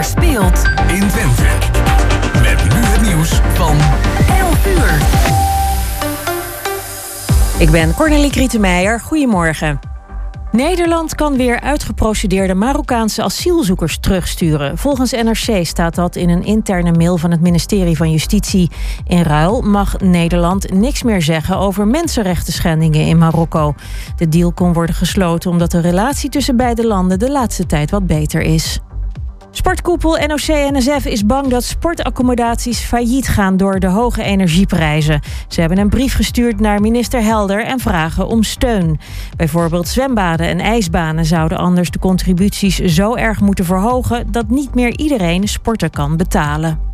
er speelt in Twente. Met nu het nieuws van 11 uur. Ik ben Cornelie Krietenmeijer. Goedemorgen. Nederland kan weer uitgeprocedeerde Marokkaanse asielzoekers terugsturen. Volgens NRC staat dat in een interne mail van het ministerie van Justitie. In ruil mag Nederland niks meer zeggen over mensenrechten schendingen in Marokko. De deal kon worden gesloten omdat de relatie tussen beide landen de laatste tijd wat beter is. Sportkoepel NOC-NSF is bang dat sportaccommodaties failliet gaan door de hoge energieprijzen. Ze hebben een brief gestuurd naar minister Helder en vragen om steun. Bijvoorbeeld zwembaden en ijsbanen zouden anders de contributies zo erg moeten verhogen dat niet meer iedereen sporten kan betalen.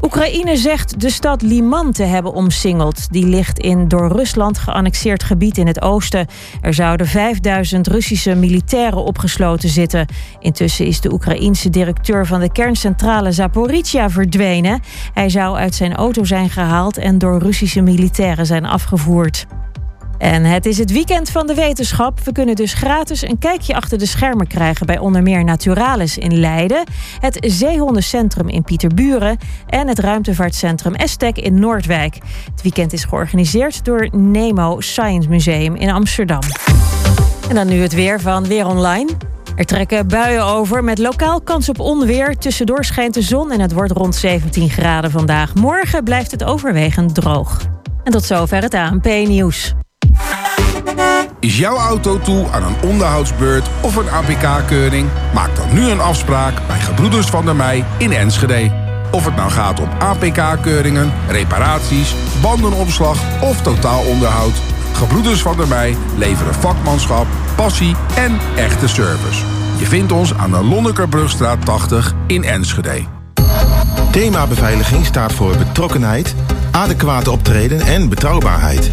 Oekraïne zegt de stad Liman te hebben omsingeld. Die ligt in door Rusland geannexeerd gebied in het oosten. Er zouden 5000 Russische militairen opgesloten zitten. Intussen is de Oekraïense directeur van de kerncentrale Zaporizhia verdwenen. Hij zou uit zijn auto zijn gehaald en door Russische militairen zijn afgevoerd. En het is het weekend van de wetenschap. We kunnen dus gratis een kijkje achter de schermen krijgen bij onder meer Naturalis in Leiden, het Zeehondencentrum in Pieterburen en het ruimtevaartcentrum Estek in Noordwijk. Het weekend is georganiseerd door Nemo Science Museum in Amsterdam. En dan nu het weer van Weer Online. Er trekken buien over met lokaal kans op onweer. Tussendoor schijnt de zon en het wordt rond 17 graden vandaag. Morgen blijft het overwegend droog. En tot zover het ANP-nieuws. Is jouw auto toe aan een onderhoudsbeurt of een APK-keuring? Maak dan nu een afspraak bij Gebroeders van der Mei in Enschede. Of het nou gaat om APK-keuringen, reparaties, bandenopslag of totaalonderhoud. Gebroeders van der Mei leveren vakmanschap, passie en echte service. Je vindt ons aan de Lonnekerbrugstraat 80 in Enschede. Thema beveiliging staat voor betrokkenheid, adequate optreden en betrouwbaarheid.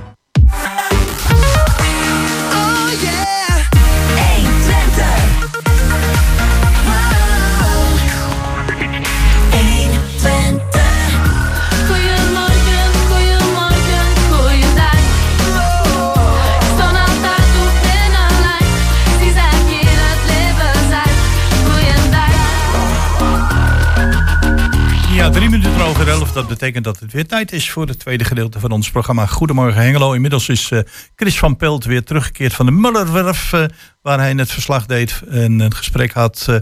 Ja, drie minuten over elf. Dat betekent dat het weer tijd is voor het tweede gedeelte van ons programma Goedemorgen Hengelo. Inmiddels is uh, Chris van Pelt weer teruggekeerd van de Mullerwerf, uh, waar hij net verslag deed en een gesprek had uh,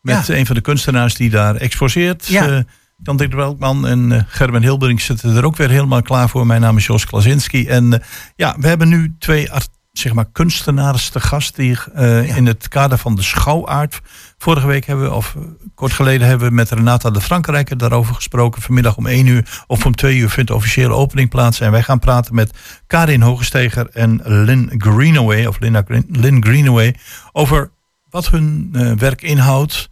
met een van de kunstenaars die daar exposeert. Ja. Jan Dirk Welkman en Gerben Hilbering zitten er ook weer helemaal klaar voor. Mijn naam is Jos Klasinski. En ja, we hebben nu twee zeg maar, kunstenaars te gast die uh, in het kader van de schouwaard. Vorige week hebben we, of kort geleden hebben we met Renata de Frankrijker daarover gesproken. Vanmiddag om 1 uur of om 2 uur vindt de officiële opening plaats. En wij gaan praten met Karin Hogesteger en Lynn Greenaway, of Lynn, Lynn Greenaway, over wat hun uh, werk inhoudt.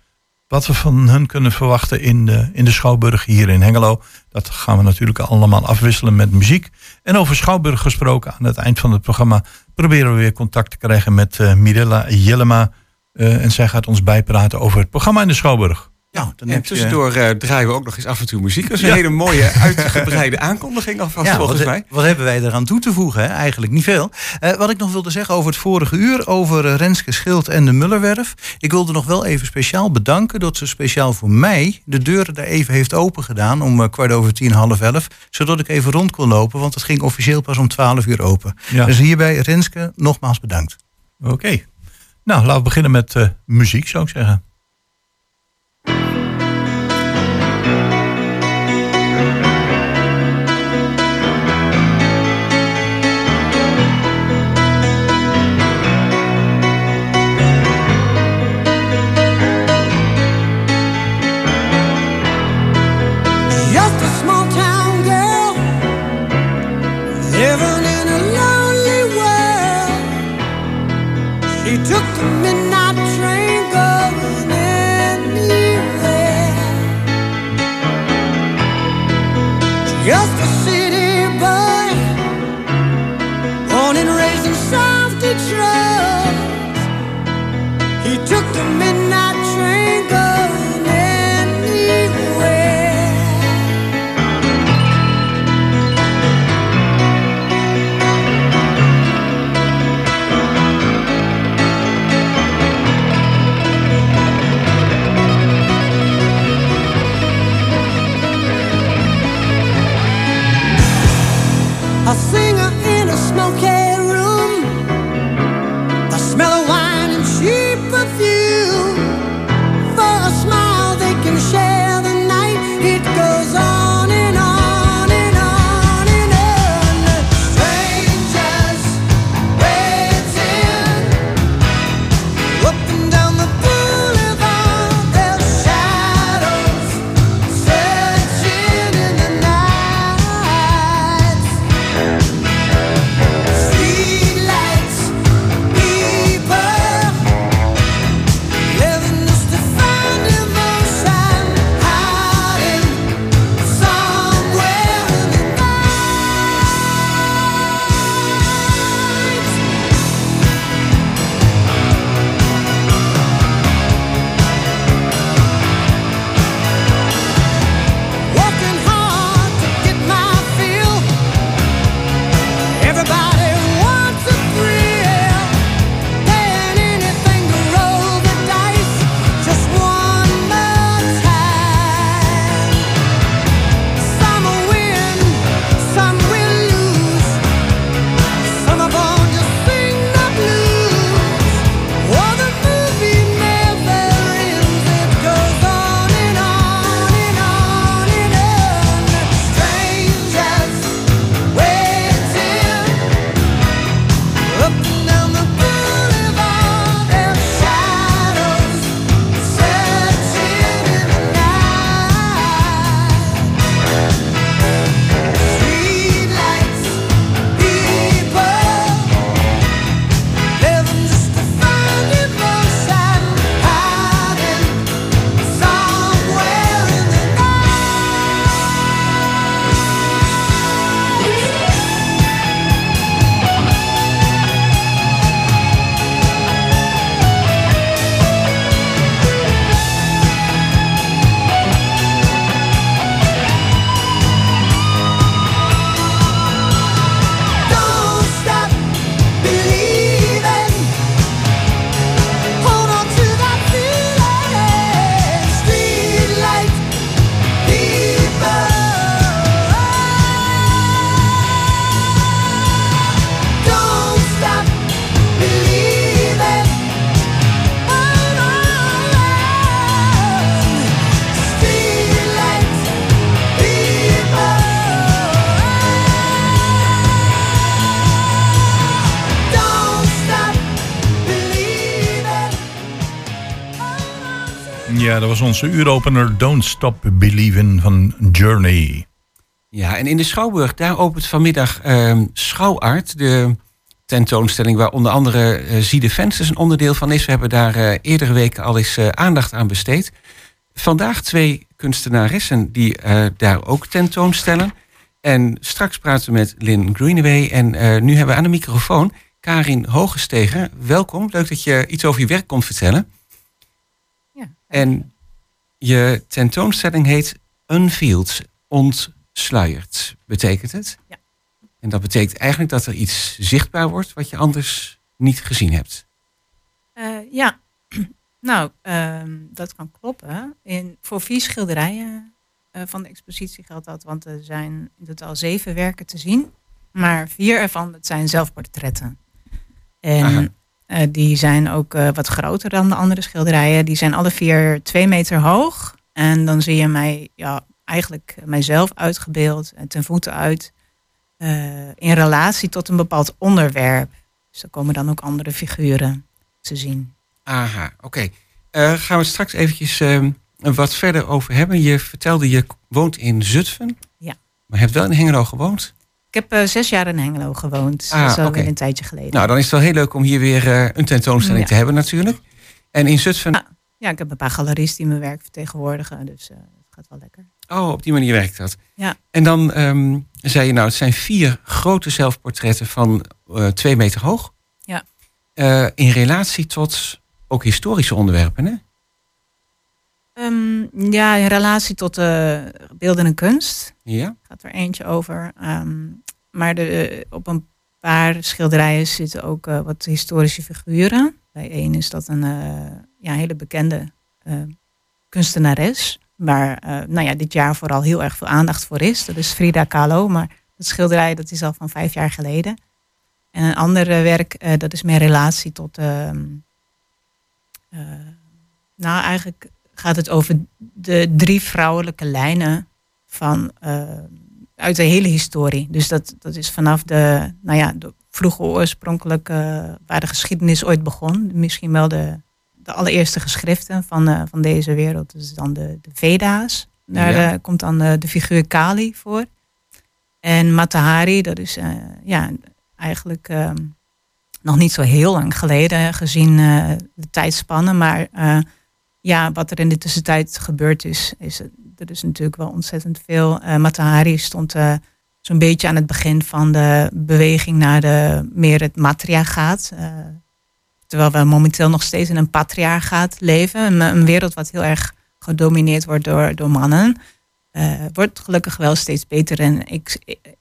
Wat we van hun kunnen verwachten in de, in de Schouwburg hier in Hengelo. Dat gaan we natuurlijk allemaal afwisselen met muziek. En over Schouwburg gesproken aan het eind van het programma proberen we weer contact te krijgen met uh, Mirella Jellema. Uh, en zij gaat ons bijpraten over het programma in de Schouwburg. Ja, dan en tussendoor uh, draaien we ook nog eens af en toe muziek. Dat is een ja. hele mooie, uitgebreide aankondiging alvast ja, volgens wat, mij. Wat hebben wij eraan toe te voegen? Hè? Eigenlijk niet veel. Uh, wat ik nog wilde zeggen over het vorige uur, over uh, Renske Schild en de Mullerwerf. Ik wilde nog wel even speciaal bedanken dat ze speciaal voor mij de deuren daar even heeft open gedaan om kwart over tien, half elf. Zodat ik even rond kon lopen, want het ging officieel pas om twaalf uur open. Ja. Dus hierbij Renske nogmaals bedankt. Oké. Okay. Nou, laten we beginnen met muziek, zou ik zeggen. Was onze uuropener Don't Stop Believin' van Journey. Ja, en in de Schouwburg, daar opent vanmiddag ehm Schouwart, de tentoonstelling waar onder andere eh Zie de Vensters een onderdeel van is. We hebben daar eh, eerdere weken al eens eh, aandacht aan besteed. Vandaag twee kunstenaressen die eh, daar ook tentoonstellen. En straks praten we met Lynn Greenaway. En eh, nu hebben we aan de microfoon Karin Hogestegen. Welkom, leuk dat je iets over je werk komt vertellen. Ja, En je tentoonstelling heet Unveiled, ontsluierd, betekent het? Ja. En dat betekent eigenlijk dat er iets zichtbaar wordt wat je anders niet gezien hebt. Eh, ja. nou, ehm, dat kan kloppen. In, voor vier schilderijen eh, van de expositie geldt dat, want er zijn in totaal zeven werken te zien. Maar vier ervan dat zijn zelfportretten. En Eh, die zijn ook eh, wat groter dan de andere schilderijen. Die zijn alle vier twee meter hoog. En dan zie je mij, ja, eigenlijk mijzelf uitgebeeld en ten voeten uit. eh, in relatie tot een bepaald onderwerp. Dus er komen dan ook andere figuren te zien. Aha, oké. Eh, gaan we straks eventjes ehm, wat verder over hebben. Je vertelde je woont in Zutphen. Ja. Maar je hebt wel in Hengelo gewoond. Ik heb eh, zes jaar in Hengelo gewoond. Ah, dat is een tijdje geleden. Nou, dan is het wel heel leuk om hier weer eh, een tentoonstelling Ja. te hebben natuurlijk. En in Zutphen, Ja. ja, ik heb een paar galeristen die mijn werk vertegenwoordigen. Dus eh, het gaat wel lekker. oh, op die manier werkt dat. Ja. En dan ehm, zei je nou, het zijn vier grote zelfportretten van twee meter hoog. Ja. In relatie tot ook historische onderwerpen, hè? Ehm, ja, in relatie tot de beeldende kunst Ja. gaat er eentje over. Ehm, maar de, eh, op een paar schilderijen zitten ook eh, wat historische figuren. Bij één is dat een eh, ja, hele bekende eh, kunstenares. Waar nou ja, dit jaar vooral heel erg veel aandacht voor is. Dat is Frida Kahlo. Maar dat schilderij dat is al van vijf jaar geleden. En een ander werk, dat is meer relatie tot... ehm, eh, nou, eigenlijk gaat het over de drie vrouwelijke lijnen van, uit de hele historie. Dus dat, dat is vanaf de, nou ja, de vroege oorspronkelijk, eh, waar de geschiedenis ooit begon. Misschien wel de, de allereerste geschriften van, eh, van deze wereld. Dus dan de, de Veda's. Daar Ja. eh, komt dan eh, de figuur Kali voor. En Matahari, dat is ja, eigenlijk ehm, nog niet zo heel lang geleden gezien de tijdspanne. Maar ja, wat er in de tussentijd gebeurd is, is er is natuurlijk wel ontzettend veel. Eh Matahari stond eh, zo'n beetje aan het begin van de beweging naar de meer het matriarchaat. eh terwijl we momenteel nog steeds in een patriarchaat leven. Een, een wereld wat heel erg gedomineerd wordt door, door mannen. Wordt gelukkig wel steeds beter. En ik,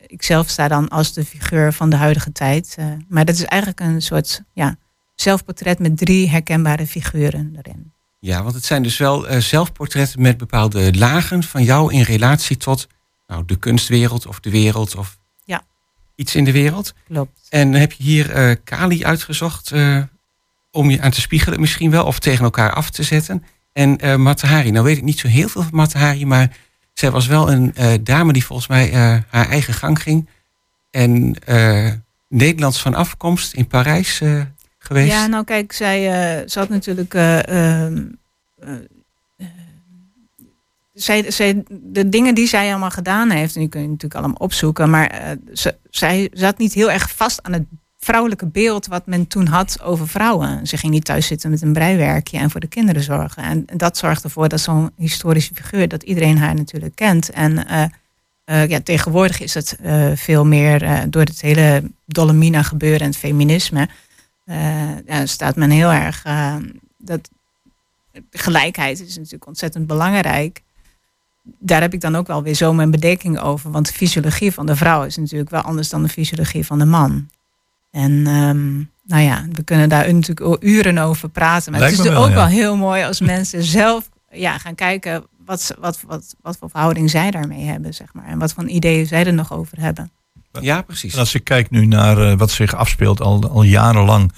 ik, zelf sta dan als de figuur van de huidige tijd. Maar dat is eigenlijk een soort ja, zelfportret met drie herkenbare figuren erin. Ja, want het zijn dus wel eh, zelfportretten met bepaalde lagen van jou in relatie tot nou, de kunstwereld of de wereld of Ja. iets in de wereld. Klopt. En heb je hier eh, Kali uitgezocht eh, om je aan te spiegelen misschien wel of tegen elkaar af te zetten. En Matahari, nou weet ik niet zo heel veel van Matahari, maar zij was wel een dame die volgens mij haar eigen gang ging. En Nederlands van afkomst in Parijs Ja, nou kijk, zij, eh, ze had natuurlijk. eh, ehm, eh, eh, zij, zij, de dingen die zij allemaal gedaan heeft, en die kun je natuurlijk allemaal opzoeken, maar eh, ze, zij zat niet heel erg vast aan het vrouwelijke beeld wat men toen had over vrouwen. Ze ging niet thuis zitten met een breiwerkje en voor de kinderen zorgen. En, dat zorgt ervoor dat zo'n historische figuur, dat iedereen haar natuurlijk kent. En eh, eh, ja, tegenwoordig is het eh, veel meer eh, door het hele Dolomina gebeuren en het feminisme. Eh, ja, staat men heel erg. eh, dat gelijkheid is natuurlijk ontzettend belangrijk. Daar heb ik dan ook wel weer zo mijn bedenking over. Want de fysiologie van de vrouw is natuurlijk wel anders dan de fysiologie van de man. En ehm, nou ja, we kunnen daar natuurlijk al uren over praten. Maar Lijkt het is ook wel, heel mooi als mensen zelf ja, gaan kijken wat, wat, wat, wat voor verhouding zij daarmee hebben, zeg maar. En wat voor ideeën zij er nog over hebben. Ja precies. En als ik kijk nu naar eh, wat zich afspeelt al, al jarenlang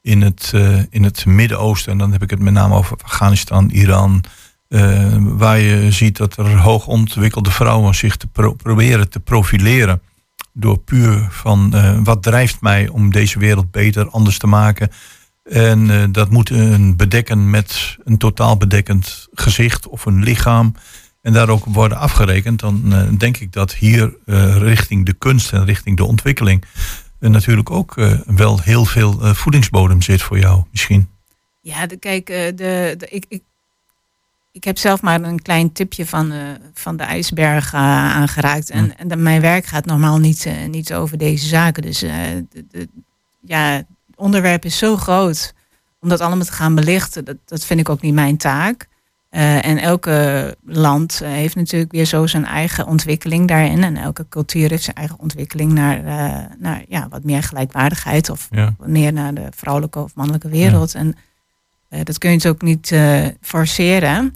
in het, eh, in het Midden-Oosten, en dan heb ik het met name over Afghanistan, Iran, eh, waar je ziet dat er hoogontwikkelde vrouwen zich te pro- proberen te profileren. Door puur van wat drijft mij om deze wereld beter, anders te maken. En dat moet een bedekken met een totaal bedekkend gezicht of een lichaam. En daar ook worden afgerekend. Dan eh, denk ik dat hier eh, richting de kunst en richting de ontwikkeling. eh, natuurlijk ook wel heel veel voedingsbodem zit voor jou, misschien. Ja, de, kijk, de, de, ik, ik, ik heb zelf maar een klein tipje van, van de ijsberg aangeraakt. En, en mijn werk gaat normaal niet, niet over deze zaken. Dus de, de- ja, het onderwerp is zo groot. Om dat allemaal te gaan belichten, dat, dat vind ik ook niet mijn taak. Eh, en elke land eh, heeft natuurlijk weer zo zijn eigen ontwikkeling daarin. En elke cultuur heeft zijn eigen ontwikkeling naar, eh, naar ja, wat meer gelijkwaardigheid. Of Ja. meer naar de vrouwelijke of mannelijke wereld. En dat kun je dus ook niet forceren.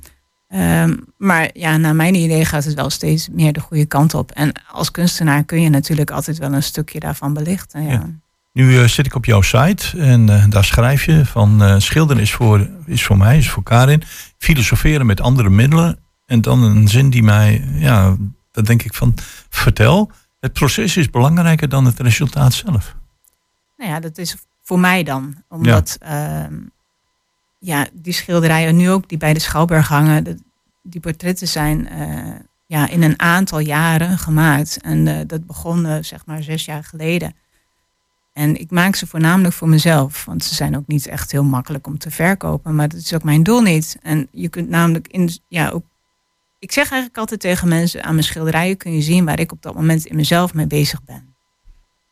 Ehm, maar ja, naar mijn idee gaat het wel steeds meer de goede kant op. En als kunstenaar kun je natuurlijk altijd wel een stukje daarvan belichten. Ja. Nu eh, zit ik op jouw site en eh, daar schrijf je van eh, schilderen is voor, is voor mij, is voor Karin. Filosoferen met andere middelen. En dan een zin die mij, ja, dat denk ik van, vertel. Het proces is belangrijker dan het resultaat zelf. Nou ja, dat is voor mij dan. Omdat ja. ja, die schilderijen nu ook die bij de Schouwburg hangen, die portretten zijn ja, in een aantal jaren gemaakt. En dat begon zeg maar zes jaar geleden. En ik maak ze voornamelijk voor mezelf. Want ze zijn ook niet echt heel makkelijk om te verkopen. Maar dat is ook mijn doel niet. En je kunt namelijk in, ja, ook. Ik zeg eigenlijk altijd tegen mensen: aan mijn schilderijen kun je zien waar ik op dat moment in mezelf mee bezig ben.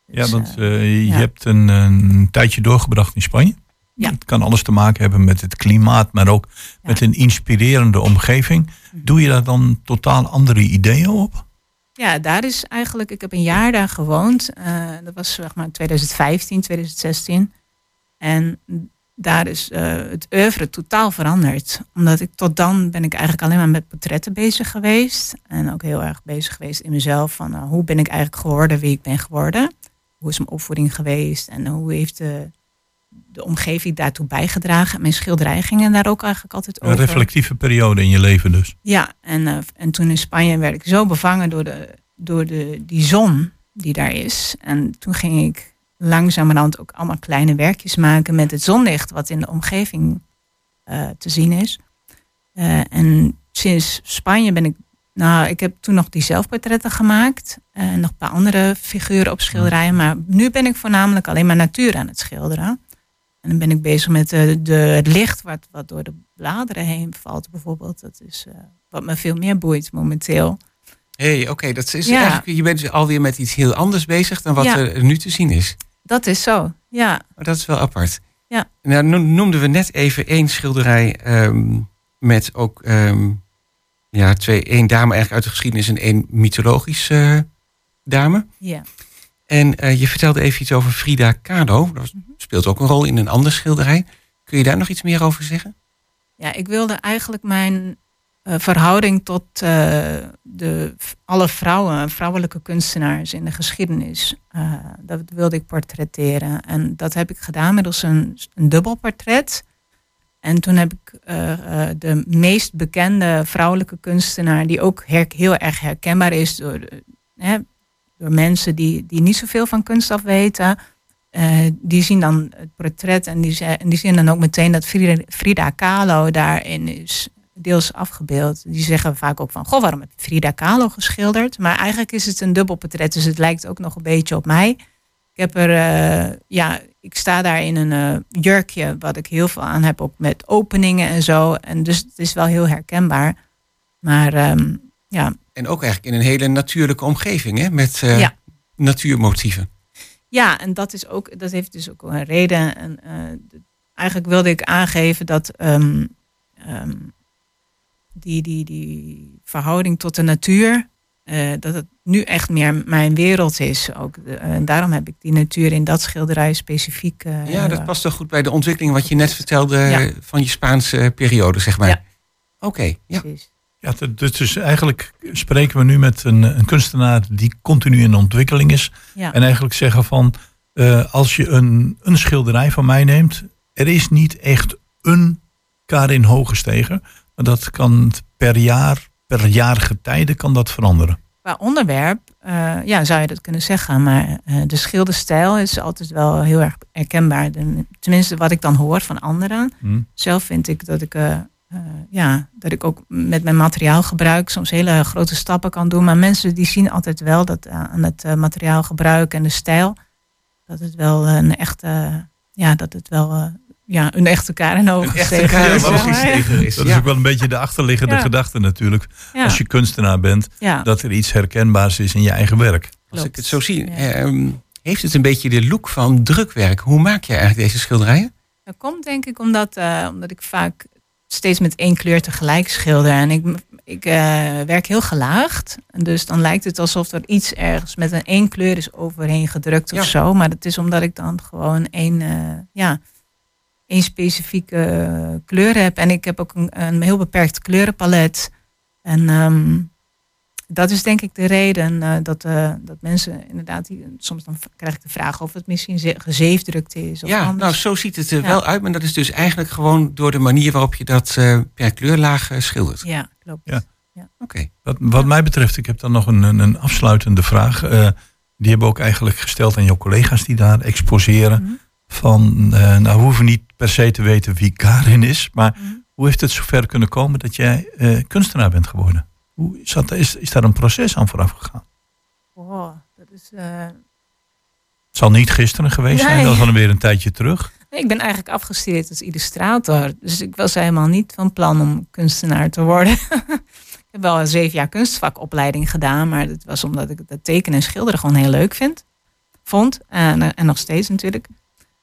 Ja, Dus, want eh, eh, je ja. hebt een, een tijdje doorgebracht in Spanje. Ja. Het kan alles te maken hebben met het klimaat, maar ook met een inspirerende omgeving. Mhm. Doe je daar dan totaal andere ideeën op? Ja, daar is eigenlijk, ik heb een jaar daar gewoond. Eh, dat was zeg maar 2015, 2016. En daar is eh, het oeuvre totaal veranderd. Omdat ik tot dan ben ik eigenlijk alleen maar met portretten bezig geweest. En ook heel erg bezig geweest in mezelf. Van eh, hoe ben ik eigenlijk geworden wie ik ben geworden? Hoe is mijn opvoeding geweest? En hoe heeft de, de omgeving daartoe bijgedragen? Mijn schilderij gingen daar ook eigenlijk altijd Een over. reflectieve periode in je leven dus. Ja, en, eh, en toen in Spanje werd ik zo bevangen door, de, door de, die zon die daar is. En toen ging ik langzamerhand ook allemaal kleine werkjes maken met het zonlicht wat in de omgeving eh, te zien is. Eh, en sinds Spanje ben ik, nou, ik heb toen nog die zelfportretten gemaakt. En nog een paar andere figuren op schilderijen. Maar nu ben ik voornamelijk alleen maar natuur aan het schilderen. En dan ben ik bezig met de, de, het licht wat, wat door de bladeren heen valt bijvoorbeeld. Dat is eh, wat me veel meer boeit momenteel. Hé, hey, oké, dat is Ja. eigenlijk, je bent alweer met iets heel anders bezig dan wat Ja. er nu te zien is. Dat is zo, ja. Maar dat is wel apart. Ja. Nou, no- noemden we net even één schilderij ehm, met ook ehm, ja, twee, één dame eigenlijk uit de geschiedenis en één mythologische eh, dame. ja. En eh, je vertelde even iets over Frida Kahlo. Dat speelt ook een rol in een ander schilderij. Kun je daar nog iets meer over zeggen? Ja, ik wilde eigenlijk mijn eh, verhouding tot eh, de, alle vrouwen, vrouwelijke kunstenaars in de geschiedenis, dat wilde ik portretteren. En dat heb ik gedaan middels een, een dubbel portret. En toen heb ik de meest bekende vrouwelijke kunstenaar, die ook heel erg herkenbaar is door, hè, door mensen die, die niet zoveel van kunst af weten. Eh, die zien dan het portret en die, en die zien dan ook meteen dat Frida, Frida Kahlo daarin is deels afgebeeld. Die zeggen vaak ook van, goh, waarom heb je Frida Kahlo geschilderd? Maar eigenlijk is het een dubbel portret, dus het lijkt ook nog een beetje op mij. Ik heb er, eh, ja, ik sta daar in een eh, jurkje, wat ik heel veel aan heb, ook met openingen en zo. En dus het is wel heel herkenbaar. Maar ehm, ja, En ook eigenlijk in een hele natuurlijke omgeving, hè? met eh, Ja. natuurmotieven. Ja, en dat is ook, dat heeft dus ook wel een reden. En eh, eigenlijk wilde ik aangeven dat ehm, ehm, die, die, die verhouding tot de natuur, eh, dat het nu echt meer mijn wereld is. Ook de- en daarom heb ik die natuur in dat schilderij specifiek. Ja, dat past toch goed bij de ontwikkeling wat je net vertelde Ja. van je Spaanse periode, zeg maar. Ja. Oké, ja. precies. Ja, is eigenlijk spreken we nu met een, een kunstenaar die continu in ontwikkeling is. Ja. En eigenlijk zeggen van, eh, als je een, een schilderij van mij neemt, er is niet echt een Karin Hogestegen. Maar dat kan per jaar, per jaar getijden kan dat veranderen. qua onderwerp eh, ja, zou je dat kunnen zeggen. Maar eh, de schilderstijl is altijd wel heel erg herkenbaar. Tenminste, wat ik dan hoor van anderen. Hm. Zelf vind ik dat ik, ja, dat ik ook met mijn materiaalgebruik soms hele grote stappen kan doen. Maar mensen die zien altijd wel dat eh, aan het eh, materiaalgebruik en de stijl, dat het wel een echte, ja, dat het wel eh, ja, een echte Karen Een echte steger Karen is. Steger is. Dat is ook wel een beetje de achterliggende Ja. gedachte natuurlijk. ja, Als je kunstenaar bent, ja, dat er iets herkenbaars is in je eigen werk. Als ik het zo zie, Ja. ehm, heeft het een beetje de look van drukwerk. Hoe maak je eigenlijk deze schilderijen? Dat komt denk ik omdat, eh, omdat ik vaak steeds met één kleur tegelijk schilder. En ik, ik eh, werk heel gelaagd. Dus dan lijkt het alsof er iets ergens met een één kleur is overheen gedrukt of zo. Maar dat is omdat ik dan gewoon één, eh, ja, één specifieke kleur heb. En ik heb ook een, een heel beperkt kleurenpalet. En ehm, dat is denk ik de reden eh, dat, eh, dat mensen inderdaad, die, soms dan krijg ik de vraag of het misschien ze- gezeefdrukt is. Of Ja, anders. nou zo ziet het er Ja. wel uit. Maar dat is dus eigenlijk gewoon door de manier waarop je dat eh, per kleurlaag schildert. Ja, klopt. Ja. Oké. Wat, wat mij betreft, ik heb dan nog een, een, een afsluitende vraag. Eh, die hebben we ook eigenlijk gesteld aan jouw collega's die daar exposeren. Mhm. Van, eh, nou, we hoeven niet per se te weten wie Karin is. Maar Mhm. hoe heeft het zover kunnen komen dat jij eh, kunstenaar bent geworden? Hoe is, dat, is, is daar een proces aan vooraf gegaan? Oh, dat is. eh, Het zal niet gisteren geweest zijn, dat is al weer een tijdje terug. nee, ik ben eigenlijk afgestudeerd als illustrator. Dus ik was helemaal niet van plan om kunstenaar te worden. ik heb wel een zeven jaar kunstvakopleiding gedaan. Maar dat was omdat ik het tekenen en schilderen gewoon heel leuk vind. Vond. En, eh, en nog steeds natuurlijk.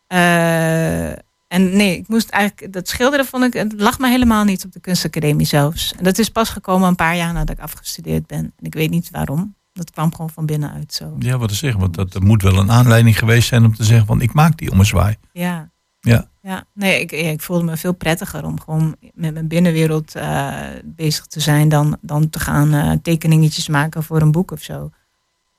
Eh, en nee, ik moest eigenlijk. Dat schilderen vond ik. Het lag me helemaal niet op de kunstacademie zelfs. En dat is pas gekomen een paar jaar nadat ik afgestudeerd ben. En ik weet niet waarom. Dat kwam gewoon van binnenuit zo. Ja, wat te zeggen, want dat, moet wel een aanleiding geweest zijn om te zeggen van ik maak die ommezwaai. Ja. Ja. Ja, nee, ik, ik voelde me veel prettiger om gewoon met mijn binnenwereld eh, bezig te zijn dan, dan te gaan eh, tekeningetjes maken voor een boek of zo.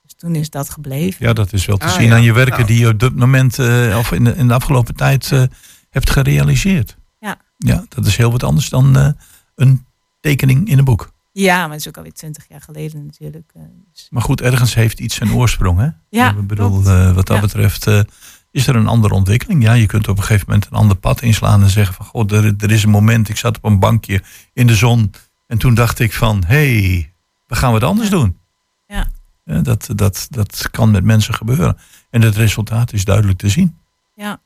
Dus toen is dat gebleven. Ja, dat is wel te Ah, zien ja. aan je werken Nou. die je op dit moment eh, of in de, in de afgelopen tijd eh, hebt gerealiseerd. Ja. Ja, dat is heel wat anders dan eh, een tekening in een boek. Ja, maar het is ook alweer twintig jaar geleden natuurlijk. eh, dus- Maar goed, ergens heeft iets zijn oorsprong. Hè? Ja, Ik bedoel, eh, wat dat Ja. betreft is er een andere ontwikkeling. Ja, je kunt op een gegeven moment een ander pad inslaan en zeggen van... God, er, er is een moment, ik zat op een bankje in de zon... en toen dacht ik van, hé, hey, we gaan wat anders Ja. doen. Ja. Ja, dat, dat, dat kan met mensen gebeuren. En het resultaat is duidelijk te zien. ja.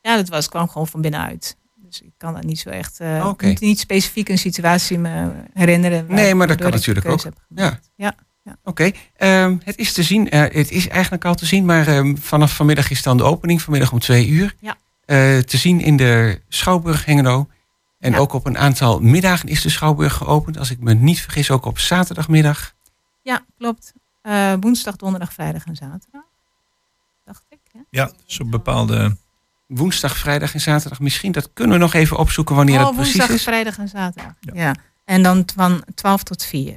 Ja, dat was, kwam gewoon van binnenuit. Dus ik kan dat niet zo echt, eh, Oké. niet, niet specifiek een situatie me herinneren. Nee, maar dat kan natuurlijk ook. heb gemaakt. Ja. Oké, ehm, het is te zien. eh, het is eigenlijk al te zien, maar ehm, vanaf vanmiddag is dan de opening, vanmiddag om twee uur. Ja. Eh, te zien in de Schouwburg Hengelo. En Ja. ook op een aantal middagen is de Schouwburg geopend. Als ik me niet vergis, ook op zaterdagmiddag. Ja, klopt. Eh, woensdag, donderdag, vrijdag en zaterdag. Dacht ik. Hè? Ja, dus op bepaalde... Woensdag, vrijdag en zaterdag. Misschien dat kunnen we nog even opzoeken wanneer oh, dat precies woensdag, is. vrijdag en zaterdag. Ja. Ja. En dan van 12 tot 4.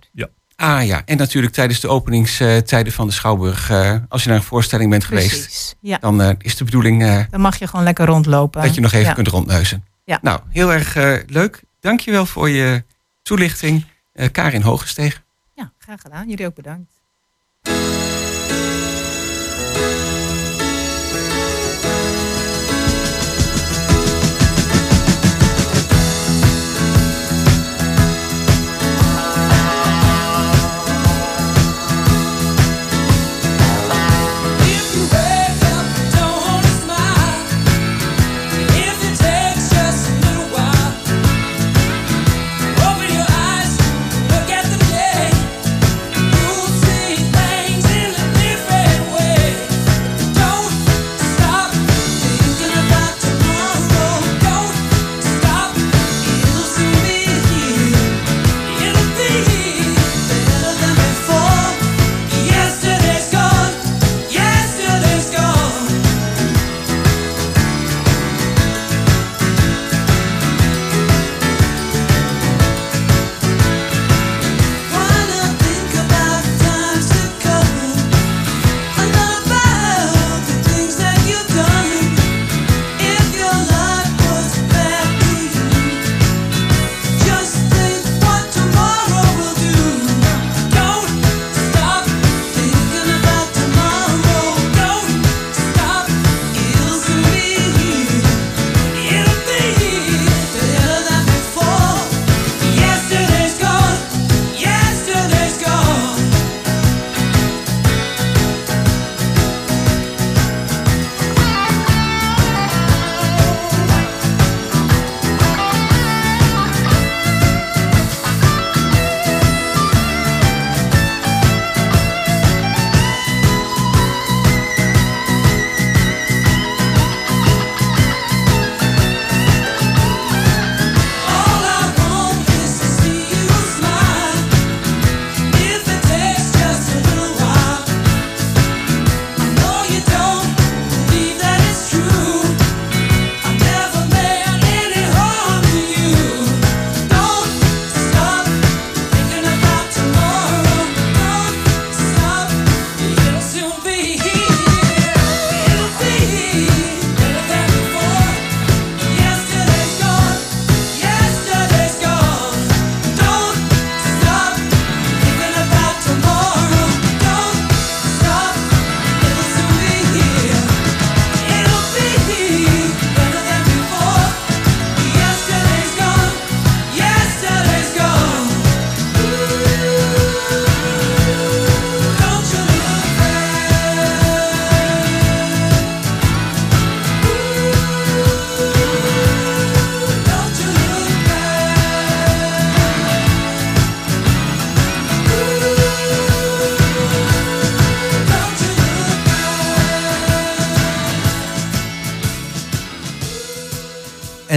Ah ja, en natuurlijk tijdens de openingstijden van de Schouwburg. eh, als je naar een voorstelling bent geweest, Precies. Ja. dan eh, is de bedoeling eh, Dan mag je gewoon lekker rondlopen. dat je nog even ja. kunt rondneuzen. Ja. Nou, heel erg eh, leuk. Dankjewel voor je toelichting. eh, Karin Hogesteeg. Ja, graag gedaan. Jullie ook bedankt.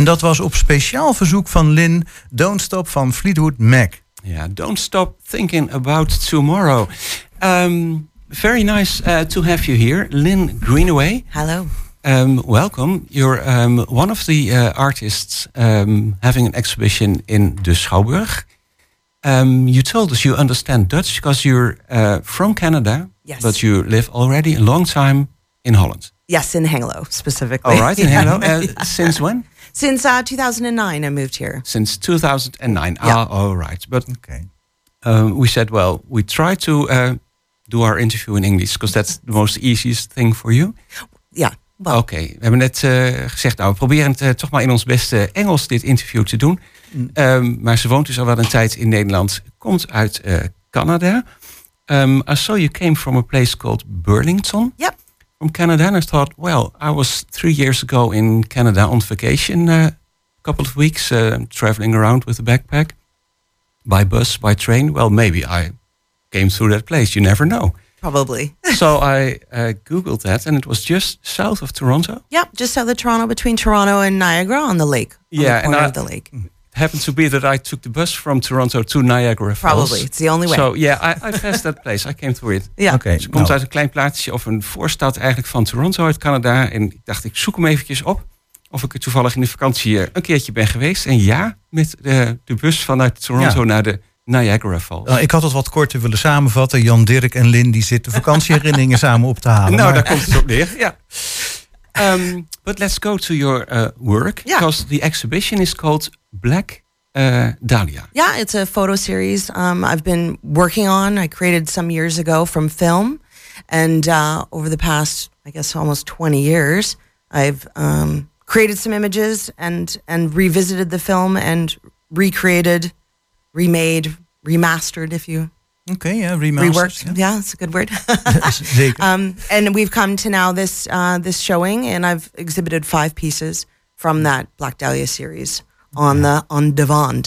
Dat was op speciaal verzoek van Lynn Don't Stop van Fleetwood Mac. Yeah, don't stop thinking about tomorrow. Um, very nice uh, to have you here, Lynn Greenaway. Hello. Um, welcome. You're um, one of the uh, artists um, having an exhibition in the Schouwburg. Um, you told us you understand Dutch because you're uh, from Canada, Yes. but you live already a long time in Holland. Yes, in Hengelo specifically. All right, in. Hengelo. Uh, since when? Since uh, 2009, I moved here. Since 2009. Yeah. Ah, all right. But Okay. um, we said, well, we try to uh, do our interview in English because that's the most easiest thing for you. Yeah. Well, Oké, we hebben net eh, gezegd, nou, we proberen het eh, toch maar in ons beste Engels dit interview te doen. Mm. Ehm, maar ze woont dus al wel een tijd in Nederland, komt uit eh, Canada. Um, I saw you came from a place called Burlington. Yep. From Canada, and I thought, well, I was three years ago in Canada on vacation, uh, a couple of weeks, uh, traveling around with a backpack, by bus, by train. Well, maybe I came through that place. You never know. probably. so I uh, googled that, and it was just south of Toronto. Yep, just south of Toronto, between Toronto and Niagara on the lake. On Yeah, the and corner I- of the lake. Happened to be that I took the bus from Toronto to Niagara Falls. Probably. It's the only way. So yeah, I, I passed that place. I came through it. Yeah. Oké, Ze komt nou, uit een klein plaatsje of een voorstad eigenlijk van Toronto uit Canada. En ik dacht, ik zoek hem eventjes op. Of ik er toevallig in de vakantie eh, een keertje ben geweest. En ja, met de, de bus vanuit Toronto Ja. naar de Niagara Falls. nou, ik had het wat korter willen samenvatten. Jan Dirk en Lynn die zitten vakantieherinneringen samen op te halen. nou, Maar- daar komt het op neer. Ja. Um, but let's go to your uh, work. Yeah. Because the exhibition is called Black uh, Dahlia. Yeah, it's a photo series um, I've been working on. I created some years ago from film. And uh, over the past, I guess, almost 20 years, I've um, created some images and, and revisited the film and recreated, remade, remastered, if you Okay, yeah, remasters. reworked. ja. Yeah, that's a good word. Um, and we've come to now this uh, this showing, and I've exhibited five pieces from that Black Dahlia series on the on the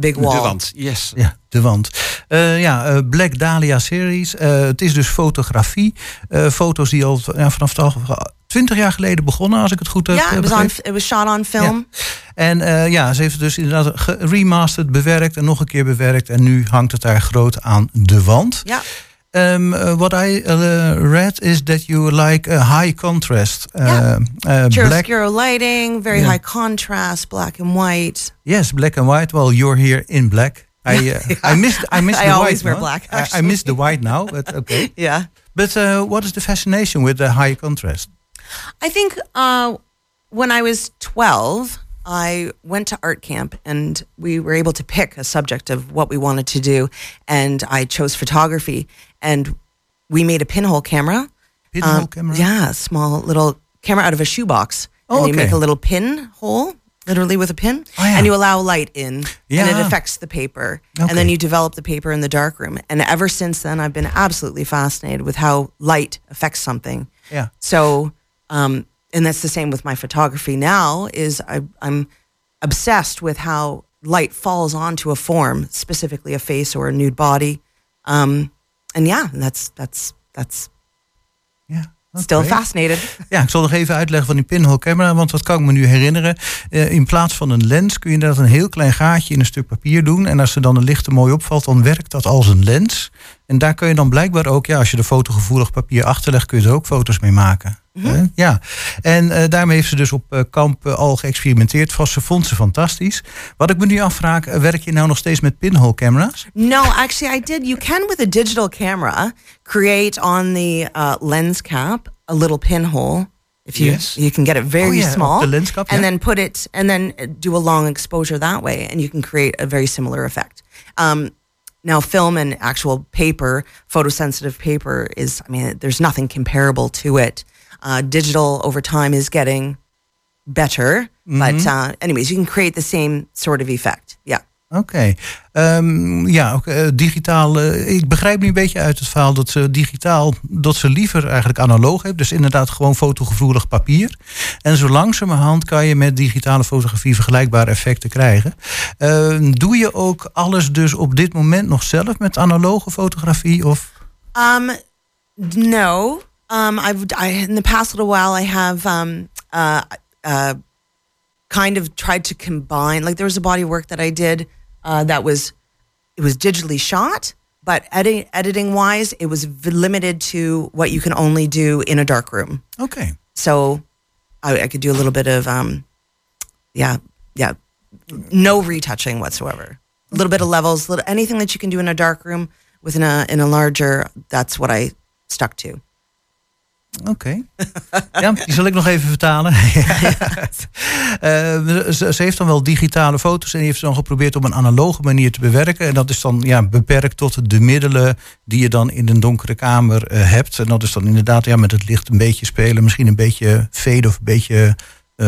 big wall. De wand, yes. Ja, de wand. Eh, ja, eh, Black Dahlia series. Eh, het is dus fotografie. Eh, foto's die al ja, vanaf de 20 jaar geleden begonnen, als ik het goed heb Yeah, eh, it was on. begrepen. It was shot on film. En eh, ja, ze heeft het dus inderdaad geremasterd, bewerkt en nog een keer bewerkt. En nu hangt het daar groot aan de wand. Yeah. Um, uh, what I uh, read is that you like a high contrast. Yeah. uh, black, Chiaroscuro lighting, very Yeah. high contrast, black and white. yes, black and white. Well, you're here in black. I uh, I missed I missed I the always white. wear black, I- I, actually. missed the white now, but okay. Yeah. But uh, what is the fascination with the high contrast? I think uh, when I was 12, I went to art camp and we were able to pick a subject of what we wanted to do. And I chose photography. And we made a pinhole camera. Pinhole Um, camera. Yeah, small little camera out of a shoebox. Oh, and you okay. make a little pinhole, literally with a pin. Oh, yeah. And you allow light in. And it affects the paper. Okay. And then you develop the paper in the darkroom. And ever since then, I've been absolutely fascinated with how light affects something. Yeah. So, um, and that's the same with my photography now. Is I, I'm obsessed with how light falls onto a form, specifically a face or a nude body. Um, and yeah, that's that's that's Ja, still fascinated. Ja, ik zal nog even uitleggen van die pinhole camera, want dat kan ik me nu herinneren. Eh, in plaats van een lens kun je inderdaad een heel klein gaatje in een stuk papier doen. En als er dan een licht er mooi opvalt, dan werkt dat als een lens. En daar kun je dan blijkbaar ook, ja, als je er fotogevoelig papier achterlegt, kun je er ook foto's mee maken. Eh, ja, en eh, daarmee heeft ze dus op eh, kamp eh, al geëxperimenteerd. Vast, ze vond ze fantastisch. Wat ik me nu afvraag, werk je nou nog steeds met pinhole camera's? No, actually, I did. You can with a digital camera create on the uh, lens cap a little pinhole. If you Yes. you can get it very Oh, yeah, small, op de lenskap, and then put it and then uh, do a long exposure that way, and you can create a very similar effect. Um, now, film and actual paper, photosensitive paper is. I mean, there's nothing comparable to it. Uh, digital over time is getting better, but uh, anyways, you can create the same sort of effect. Yeah. Oké. Ehm, ja, eh, digitaal. eh, ik begrijp nu een beetje uit het verhaal dat ze digitaal. dat ze liever eigenlijk analoog heeft. Dus inderdaad gewoon fotogevoelig papier. En zo langzamerhand kan je met digitale fotografie vergelijkbare effecten krijgen. Ehm, doe je ook alles dus op dit moment nog zelf met analoge fotografie? Of? Um, no. Um, I've I, in the past little while I have um, uh, uh, kind of tried to combine. Like there was a body of work that I did uh, that was it was digitally shot, but edit, editing wise, it was v- limited to what you can only do in a dark room. Okay. So I, I could do a little bit of um, yeah, yeah, no retouching whatsoever. A little bit of levels, little anything that you can do in a dark room within a in a larger. That's what I stuck to. Oké. Ja, die zal ik nog even vertalen. Eh, ze, ze heeft dan wel digitale foto's en die heeft dan geprobeerd op een analoge manier te bewerken. En dat is dan ja, beperkt tot de middelen die je dan in een donkere kamer eh, hebt. En dat is dan inderdaad ja, met het licht een beetje spelen, misschien een beetje fade of een beetje eh,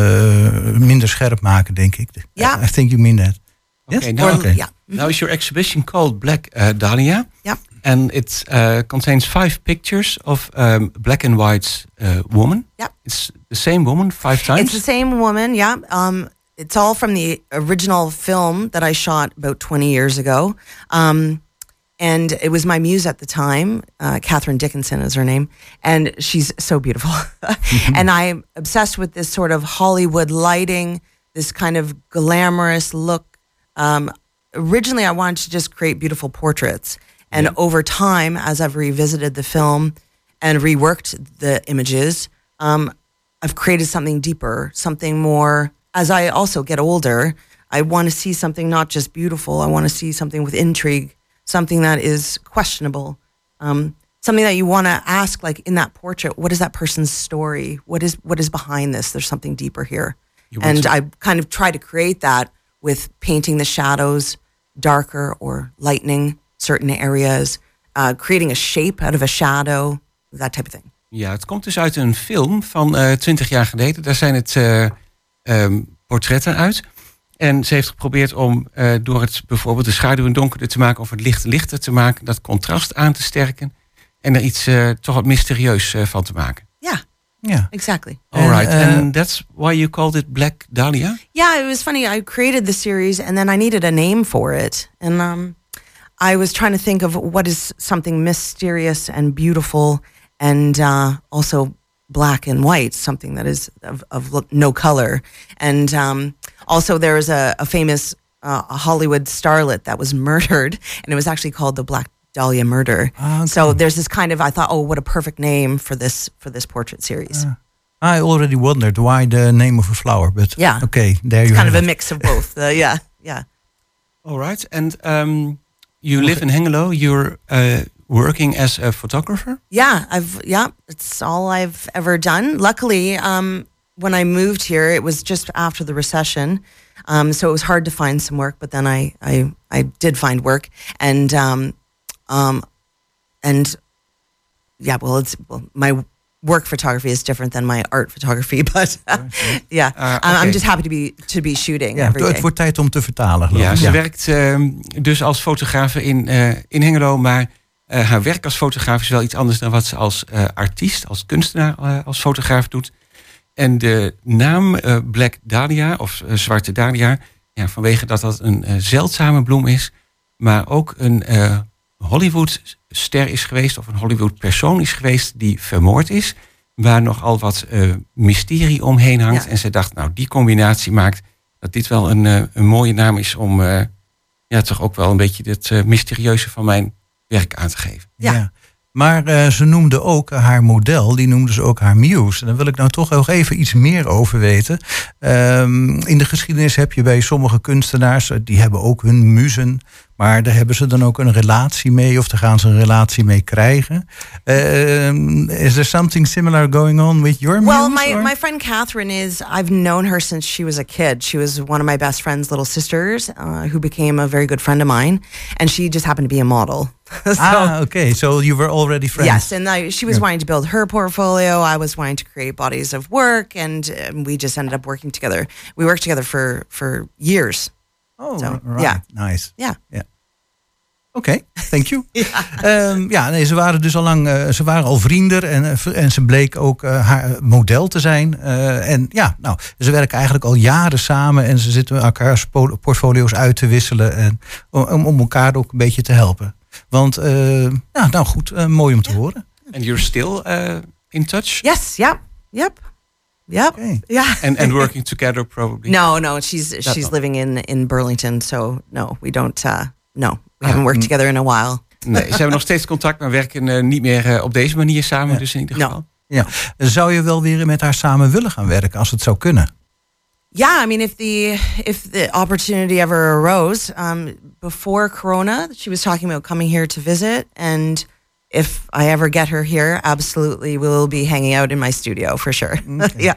minder scherp maken, denk ik. Ja. I think you mean that. Yes? Okay, now, Okay. Yeah. now is your exhibition called Black uh, Dahlia? Yep. And it uh, contains five pictures of um, black and white uh, woman. Yep. It's the same woman five times. It's the same woman, yeah. Um, it's all from the original film that I shot about 20 years ago. Um, and it was my muse at the time. Uh, Catherine Dickinson is her name. And she's so beautiful. and I'm obsessed with this sort of Hollywood lighting, this kind of glamorous look. Um, originally, I wanted to just create beautiful portraits. And over time, as I've revisited the film and reworked the images, um, I've created something deeper, something more. As I also get older, I want to see something not just beautiful. I want to see something with intrigue, something that is questionable, um, something that you want to ask, like in that portrait, what is that person's story? What is what is behind this? There's something deeper here, and to- I kind of try to create that with painting the shadows darker or lightening certain areas, uh, creating a shape out of a shadow, that type of thing. Ja, het komt dus uit een film van eh 20 jaar geleden. Daar zijn het eh, ehm, portretten uit. En ze heeft geprobeerd om eh, door het bijvoorbeeld de schaduw donkerder te maken of het licht lichter te maken, dat contrast aan te sterken en er iets eh, toch wat mysterieus eh, van te maken. Yeah, Ja. exactly. All right, and that's why you called it Black Dahlia. Yeah, it was funny. I created the series and then I needed a name for it. And um, I was trying to think of what is something mysterious and beautiful and uh, also black and white, something that is of, of no color. And um, also, there was a, a famous uh, a Hollywood starlet that was murdered, and it was actually called the Black Dahlia Murder. Ah, okay. So there's this kind of I thought, oh, what a perfect name for this for this portrait series. I already wondered why the name of a flower, but Yeah. okay, there you it's kind have of a mix of both. Uh, yeah, yeah. All right, and um, you live in Hengelo. You're uh, working as a photographer. Yeah, I've yeah, it's all I've ever done. Luckily, um, when I moved here, it was just after the recession, um, so it was hard to find some work. But then I I, I did find work, and um, um, and yeah, well, it's well, my work photography is different than my art photography, but yeah, Uh, I'm- I'm just happy to be to be shooting Ja, every het day. wordt tijd om te vertalen, geloof Ja, ik. ze werkt ehm, dus als fotografe in, eh, in Hengelo, maar eh, haar werk als fotograaf is wel iets anders dan wat ze als eh, artiest, als kunstenaar, eh, als fotograaf doet. En de naam eh, Black Dahlia, of Zwarte Dahlia, ja, vanwege dat dat een eh, zeldzame bloem is, maar ook een eh, Hollywood-ster is geweest, of een Hollywood-persoon is geweest die vermoord is, waar nogal wat eh, mysterie omheen hangt. Ja. En ze dacht, nou, die combinatie maakt dat dit wel een, eh, een mooie naam is om eh, ja, toch ook wel een beetje het mysterieuze van mijn werk aan te geven. Ja. Maar eh, ze noemde ook haar model, die noemde ze ook haar muse. En daar wil ik nou toch nog even iets meer over weten. Ehm, in de geschiedenis heb je bij sommige kunstenaars, die hebben ook hun muzen. Maar daar hebben ze dan ook een relatie mee, of daar gaan ze een relatie mee krijgen. Ehm, is there something similar going on with your muse? Well, my, or- my friend Catherine is, I've known her since she was a kid. She was one of my best friend's little sisters, uh, who became a very good friend of mine. And she just happened to be a model. so, ah, okay. So you were already friends. yes. And I, she was Yeah. wanting to build her portfolio. I was wanting to create bodies of work. And um, we just ended up working together. We worked together for, for years. Oh, Zo, right. ja. Nice. Yeah. Oké, thank you. ja, ja nee, ze waren dus al lang, eh, ze waren al vrienden en, eh, en ze bleek ook eh, haar model te zijn. Eh, en ja, nou, ze werken eigenlijk al jaren samen en ze zitten elkaars po- portfolio's uit te wisselen en om, om elkaar ook een beetje te helpen. Want, eh, ja, nou goed, mooi om te horen. And you're still eh, in touch? Yes. Yep. Yep. Yep. Okay. Yeah. And, and working together probably. No, no, she's That she's not. living in in Burlington, so no, we don't. Uh, no, we haven't worked together in a while. Nee, ze hebben nog steeds contact, maar werken eh, niet meer eh, op deze manier samen. Dus in ieder No. geval. Ja. Zou je wel weer met haar samen willen gaan werken als het zou kunnen? Yeah, I mean, if the if the opportunity ever arose, um, before Corona, she was talking about coming here to visit, and if I ever get her here, absolutely, we will be hanging out in my studio for sure. yeah.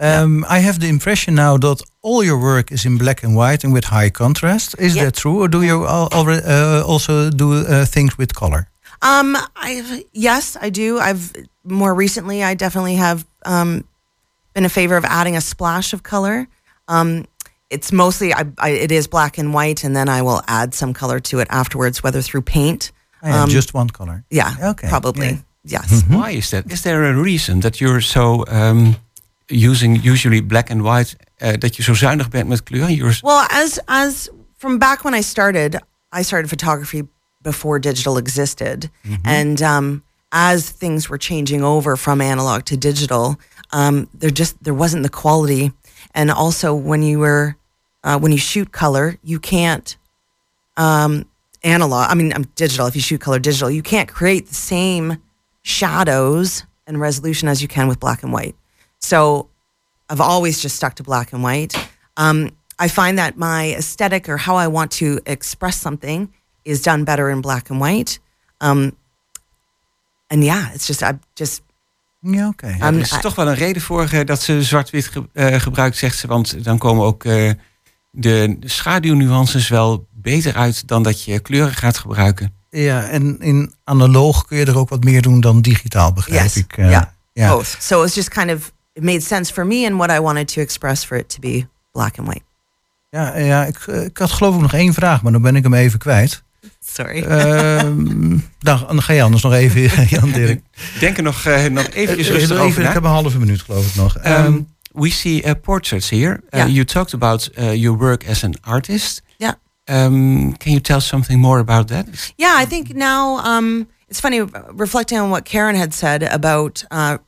Um, I have the impression now that all your work is in black and white and with high contrast. Is Yeah. that true, or do you al- already uh, also do uh, things with color? Um, I yes, I do. I've more recently, I definitely have um, been in favor of adding a splash of color. Um, it's mostly I, I, it is black and white, and then I will add some color to it afterwards, whether through paint. Yeah, Um, just one color. Yeah, Okay, probably. yeah. Yes. Why is that? Is there a reason that you're so um, using usually black and white? Uh, dat je zo zuinig bent met kleur? You're, Well, as as from back when I started, I started photography before digital existed, and um, as things were changing over from analog to digital, um, there just there wasn't the quality, and also when you were uh, when you shoot color, you can't um, analog. I mean, I'm digital. If you shoot color digital, you can't create the same shadows and resolution as you can with black and white. So I've always just stuck to black and white. Um, I find that my aesthetic or how I want to express something is done better in black and white. Um, and yeah, it's just I just Ja, oké. Ja, er is toch wel een reden voor eh, dat ze zwart-wit ge- eh, gebruikt, zegt ze. Want dan komen ook eh, de schaduwnuances wel beter uit dan dat je kleuren gaat gebruiken. Ja, en in analoog kun je er ook wat meer doen dan digitaal, begrijp yes, ik. eh, yeah, ja. both. So it's just kind of it made sense for me and what I wanted to express for it to be black and white. Ja, ja ik, eh, ik had geloof ik nog één vraag, maar dan ben ik hem even kwijt. Sorry. Ehm, dan, dan ga je anders nog even, Jan Dirk. Denk er nog, eh, nog eventjes rustig even, over Ik heb een halve minuut geloof ik nog. Ehm, Um, we see uh, portraits here. Uh, Yeah. You talked about uh, your work as an artist. Um, can you tell something more about that? Yeah, I think now um, it's funny reflecting on what Karen had said about uh,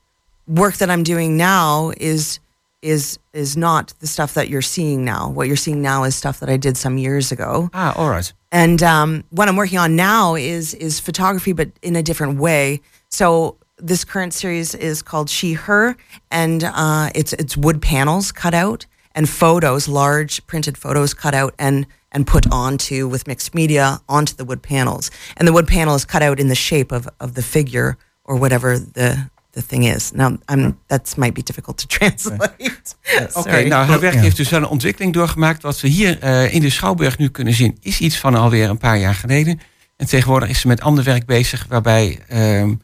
work that I'm doing now is is is not the stuff that you're seeing now. What you're seeing now is stuff that I did some years ago. Ah, all right. And um, what I'm working on now is is photography, but in a different way. So this current series is called She Her, and uh, it's it's wood panels cut out and photos, large printed photos cut out and and put onto with mixed media onto the wood panels. And the wood panel is cut out in the shape of of the figure or whatever the the thing is. Now, I'm that might be difficult to translate. Oké, Sorry. nou, haar werk Ja. heeft dus wel een ontwikkeling doorgemaakt. Wat we hier eh, in de Schouwburg nu kunnen zien, is iets van alweer een paar jaar geleden. En tegenwoordig is ze met ander werk bezig, waarbij ehm,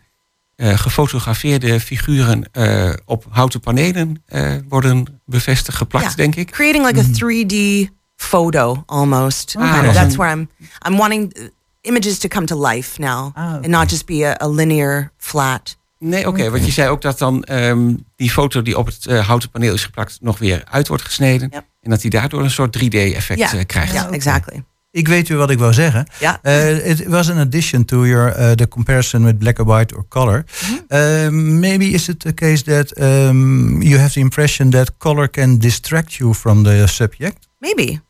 eh, gefotografeerde figuren eh, op houten panelen eh, worden bevestigd, geplakt, denk ik. creating like a 3D photo almost. Ah, Kind of. okay. That's where I'm. I'm wanting uh, images to come to life now, Ah, and not just be a, a linear flat. Nee, oké, want je zei ook dat dan ehm, die foto die op het eh, houten paneel is geplakt nog weer uit wordt gesneden. Yep. En dat hij daardoor een soort 3D-effect Yeah, krijgt. yeah, exactly. ik weet weer wat ik wou zeggen. Ja. Uh, it was an addition to your uh, the comparison with black or white or color. Um, maybe is it the case that um, you have the impression that color can distract you from the subject? Maybe.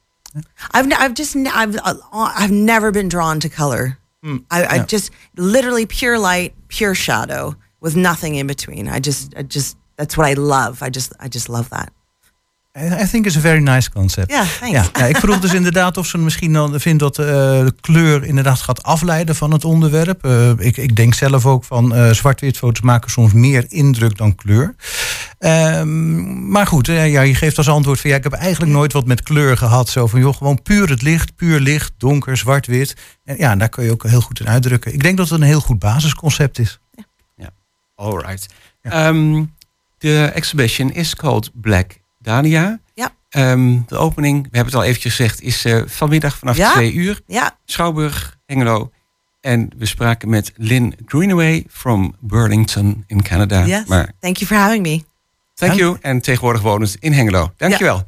I've n- I've just n- I've uh, I've never been drawn to color. I, I Yeah. just literally pure light, pure shadow, with nothing in between. I just I just that's what I love. I just I just love that. I, I think it's a very nice concept. Ja, ja, ik vroeg dus inderdaad of ze misschien dan vindt dat eh, de kleur inderdaad gaat afleiden van het onderwerp. Eh, ik, ik denk zelf ook van eh, zwart-wit foto's maken soms meer indruk dan kleur. Ehm, maar goed, eh, ja, je geeft als antwoord van ja, ik heb eigenlijk nooit wat met kleur gehad. Zo van joh, gewoon puur het licht, puur licht, donker, zwart-wit. En ja, daar kun je ook heel goed in uitdrukken. Ik denk dat het een heel goed basisconcept is. All right. Ehm, the exhibition is called Black Dahlia. Ja. Ehm, de opening, we hebben het al eventjes gezegd, is eh, vanmiddag vanaf Ja. twee uur. Ja. Schouwburg, Hengelo. En we spraken met Lynn Greenaway from Burlington in Canada. Yes. Maar Thank you for having me. thank you. En tegenwoordig wonend in Hengelo. Dankjewel.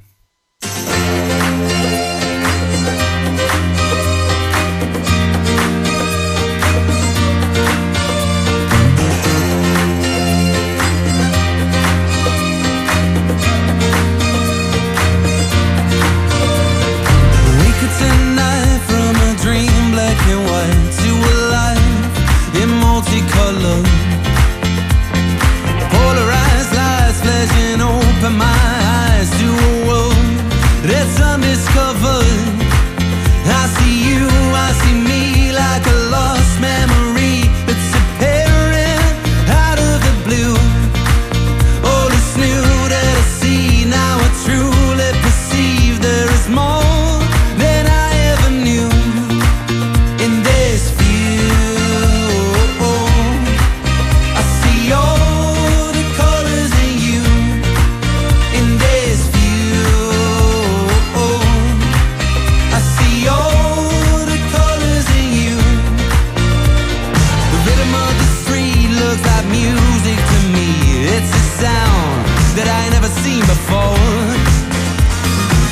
seen before.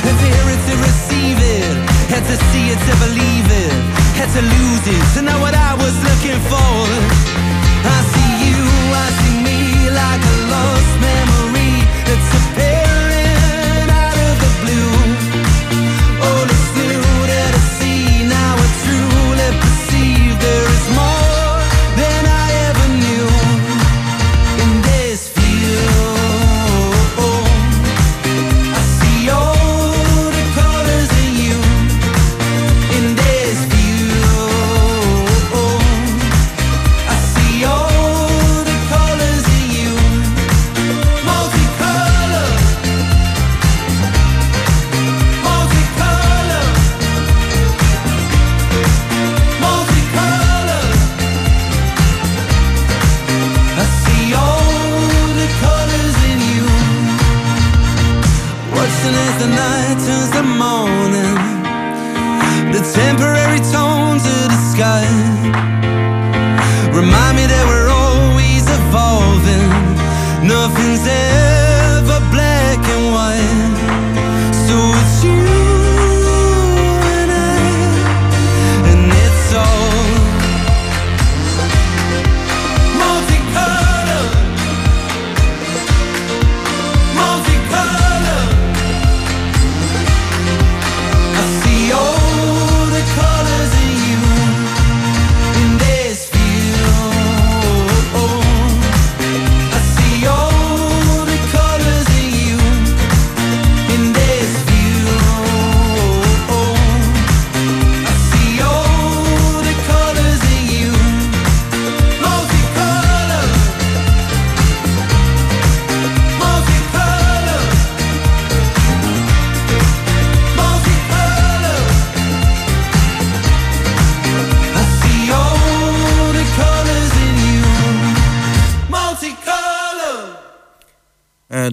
Had to hear it to receive it, had to see it to believe it, had to lose it to know what I was looking for.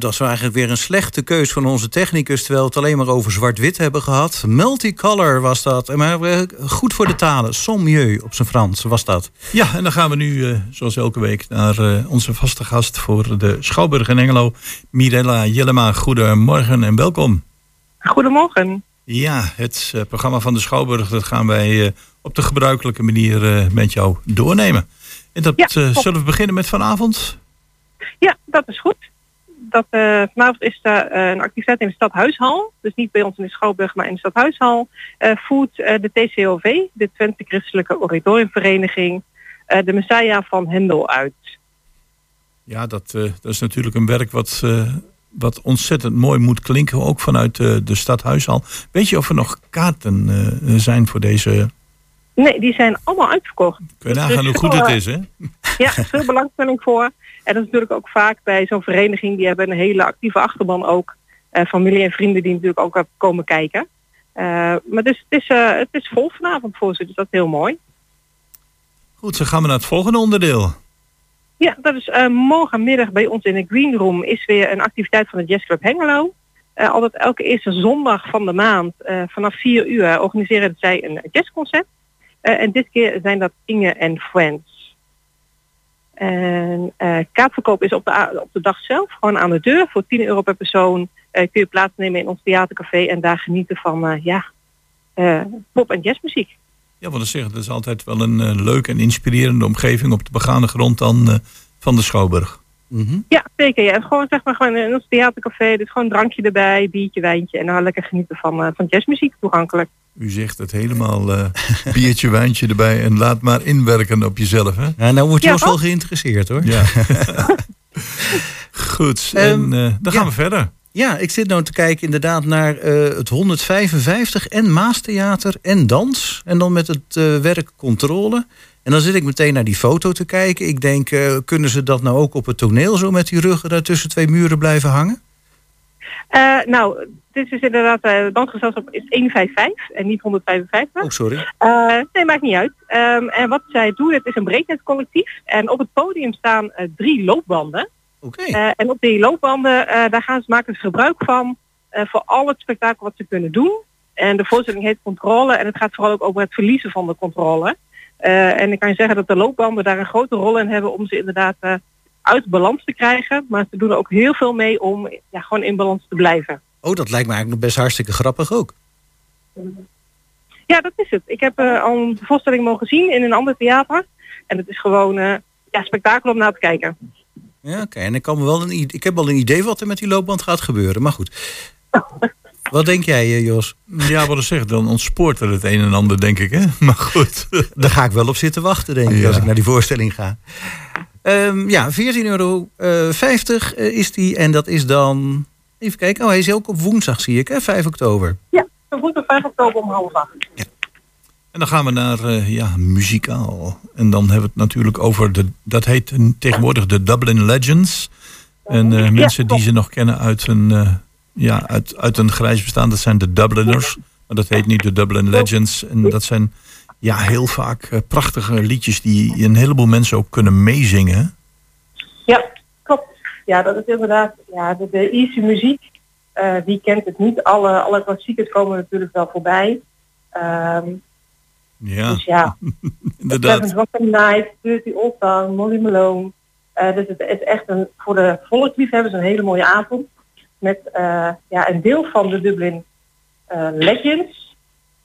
Dat is eigenlijk weer een slechte keus van onze technicus... terwijl we het alleen maar over zwart-wit hebben gehad. Multicolor was dat. Maar eh, goed voor de talen. Sommieu op zijn Frans was dat. Ja, en dan gaan we nu, eh, zoals elke week, naar eh, onze vaste gast voor de Schouwburg in Engelo. Mirella Jellema, goedemorgen en welkom. Goedemorgen. Ja, het eh, programma van de Schouwburg, dat gaan wij eh, op de gebruikelijke manier eh, met jou doornemen. En dat Ja, eh, zullen we beginnen met vanavond? Ja, dat is goed. Dat, eh, vanavond is er eh, een activiteit in de Stadhuishal. Dus niet bij ons in de Schouwburg, maar in de Stadhuishal. eh voert eh, de TCOV, de Twente Christelijke Oratoriumvereniging, eh, de Messiah van Hendel uit. Ja, dat, eh, dat is natuurlijk een werk wat, eh, wat ontzettend mooi moet klinken, ook vanuit eh, de stadhuishal. Weet je of er nog kaarten eh, zijn voor deze... Nee, die zijn allemaal uitverkocht. Kun je nagaan hoe goed het is, hè? Ja, veel belangstelling voor. En dat is natuurlijk ook vaak bij zo'n vereniging, die hebben een hele actieve achterban ook. Eh, familie en vrienden die natuurlijk ook hebben komen kijken. Eh, maar dus het is, eh, het is vol vanavond voor ze, dus dat is heel mooi. Goed, dan gaan we naar het volgende onderdeel. Ja, dat is eh, morgenmiddag bij ons in de Green Room is weer een activiteit van de Jazz Club Hengelo. Eh, altijd elke eerste zondag van de maand eh, vanaf 4 uur organiseren zij een jazzconcert. Eh, en dit keer zijn dat Inge en Friends. En eh, kaartverkoop is op de, a- op de dag zelf, gewoon aan de deur. Voor 10 euro per persoon eh, kun je plaatsnemen in ons theatercafé en daar genieten van eh, ja, eh, pop- en jazzmuziek. Ja, want ik zeg, het is altijd wel een leuke en inspirerende omgeving op de begane grond dan eh, van de Schouwburg. Ja, zeker. Ja. En gewoon zeg maar gewoon in ons theatercafé, dus gewoon een drankje erbij, biertje, wijntje en dan lekker genieten van, eh, van jazzmuziek toegankelijk. U zegt het helemaal eh, biertje, wijntje erbij en laat maar inwerken op jezelf, hè? Ja, nou wordt Ja, Jos wel geïnteresseerd hoor. Ja. Goed, en Ehm, eh, dan gaan ja. we verder. Ja, ik zit nou te kijken inderdaad naar eh, het 155 en Maastheater en dans. En dan met het eh, werk controle. En dan zit ik meteen naar die foto te kijken. Ik denk, eh, kunnen ze dat nou ook op het toneel zo met die ruggen daar tussen twee muren blijven hangen? Eh, nou, dit is inderdaad, eh het dansgezelschap is 155 en niet 155. Oh, sorry. Eh, nee, maakt niet uit. Ehm, en wat zij doen, het is een breakdance-collectief. En op het podium staan eh, drie loopbanden. Oké. Eh, en op die loopbanden, eh, daar gaan ze maken ze gebruik van eh, voor al het spektakel wat ze kunnen doen. En de voorstelling heet controle en het gaat vooral ook over het verliezen van de controle. Eh, en ik kan je zeggen dat de loopbanden daar een grote rol in hebben om ze inderdaad eh, uit balans te krijgen. Maar ze doen er ook heel veel mee om ja, gewoon in balans te blijven. Oh, dat lijkt me eigenlijk nog best hartstikke grappig ook. Ja, dat is het. Ik heb eh, al een voorstelling mogen zien in een ander theater. En het is gewoon eh, ja, spektakel om naar te kijken. Ja, oké. En ik, kan me wel een, ik heb wel een idee wat er met die loopband gaat gebeuren. Maar goed. Wat denk jij, eh, Jos? Ja, wat ik zeg, dan ontspoort er het een en ander, denk ik. Hè? Maar goed. Daar ga ik wel op zitten wachten, denk ik, Ja. als ik naar die voorstelling ga. Ehm, ja, 14,50 euro eh, 50, eh, is die. En dat is dan... Even kijken. Oh, hij is ook op woensdag, zie ik, hè? 5 oktober. Ja, op 5 oktober om half acht. En dan gaan we naar eh, ja, muzikaal. En dan hebben we het natuurlijk over de. Dat heet tegenwoordig de Dublin Legends. En mensen die ze nog kennen uit een, ja, uit, uit een grijs bestaan, dat zijn de Dubliners. Maar dat heet niet de Dublin Legends. En dat zijn ja, heel vaak eh, prachtige liedjes die een heleboel mensen ook kunnen meezingen. Ja, klopt. Ja, dat is inderdaad ja, de, de Ierse muziek. eh, wie kent het niet? Alle, alle klassiekers komen natuurlijk wel voorbij. Ehm, Ja, Dus ja, inderdaad. Rock Night, Dirty Old Town, Molly Malone. Eh, dus het is echt een, voor de volksliefhebbers een hele mooie avond. Met ja, een deel van de Dublin Legends.